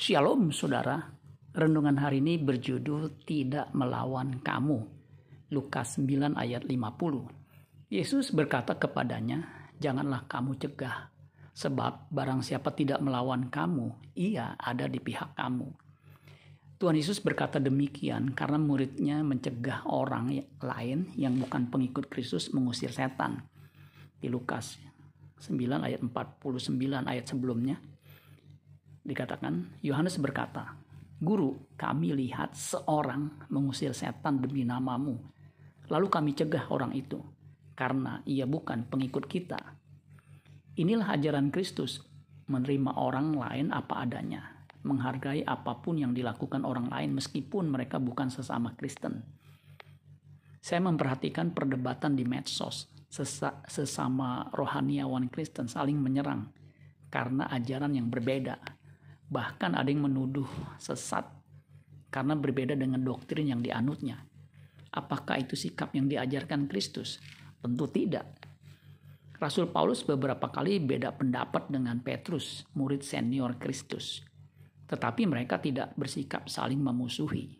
Shalom saudara, renungan hari ini berjudul Tidak Melawan Kamu. Lukas 9 ayat 50. Yesus berkata kepadanya, Janganlah kamu cegah, sebab barang siapa tidak melawan kamu, ia ada di pihak kamu. Tuhan Yesus berkata demikian karena muridnya mencegah orang lain yang bukan pengikut Kristus mengusir setan. Di Lukas 9 ayat 49 ayat sebelumnya, dikatakan Yohanes berkata, "Guru, kami lihat seorang mengusir setan demi namamu. Lalu kami cegah orang itu karena ia bukan pengikut kita." Inilah ajaran Kristus, menerima orang lain apa adanya, menghargai apa pun yang dilakukan orang lain meskipun mereka bukan sesama Kristen. Saya memperhatikan perdebatan di medsos, sesama rohaniawan Kristen saling menyerang karena ajaran yang berbeda Bahkan ada yang menuduh sesat karena berbeda dengan doktrin yang dianutnya. Apakah itu sikap yang diajarkan Kristus? Tentu tidak. Rasul Paulus beberapa kali beda pendapat dengan Petrus, murid senior Kristus. Tetapi mereka tidak bersikap saling memusuhi.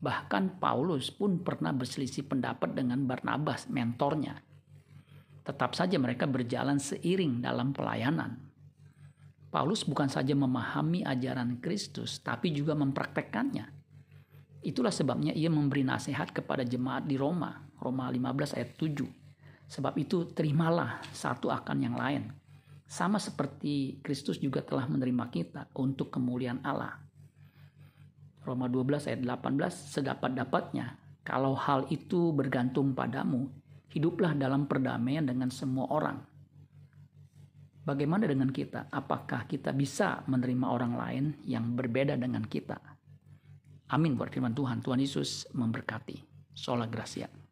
Bahkan Paulus pun pernah berselisih pendapat dengan Barnabas, mentornya. Tetap saja mereka berjalan seiring dalam pelayanan. Paulus bukan saja memahami ajaran Kristus, tapi juga mempraktekkannya. Itulah sebabnya ia memberi nasihat kepada jemaat di Roma, Roma 15 ayat 7. Sebab itu terimalah satu akan yang lain. Sama seperti Kristus juga telah menerima kita untuk kemuliaan Allah. Roma 12 ayat 18 sedapat-dapatnya kalau hal itu bergantung padamu, hiduplah dalam perdamaian dengan semua orang Bagaimana dengan kita? Apakah kita bisa menerima orang lain yang berbeda dengan kita? Amin buat firman Tuhan. Tuhan Yesus memberkati. Sola Gracia.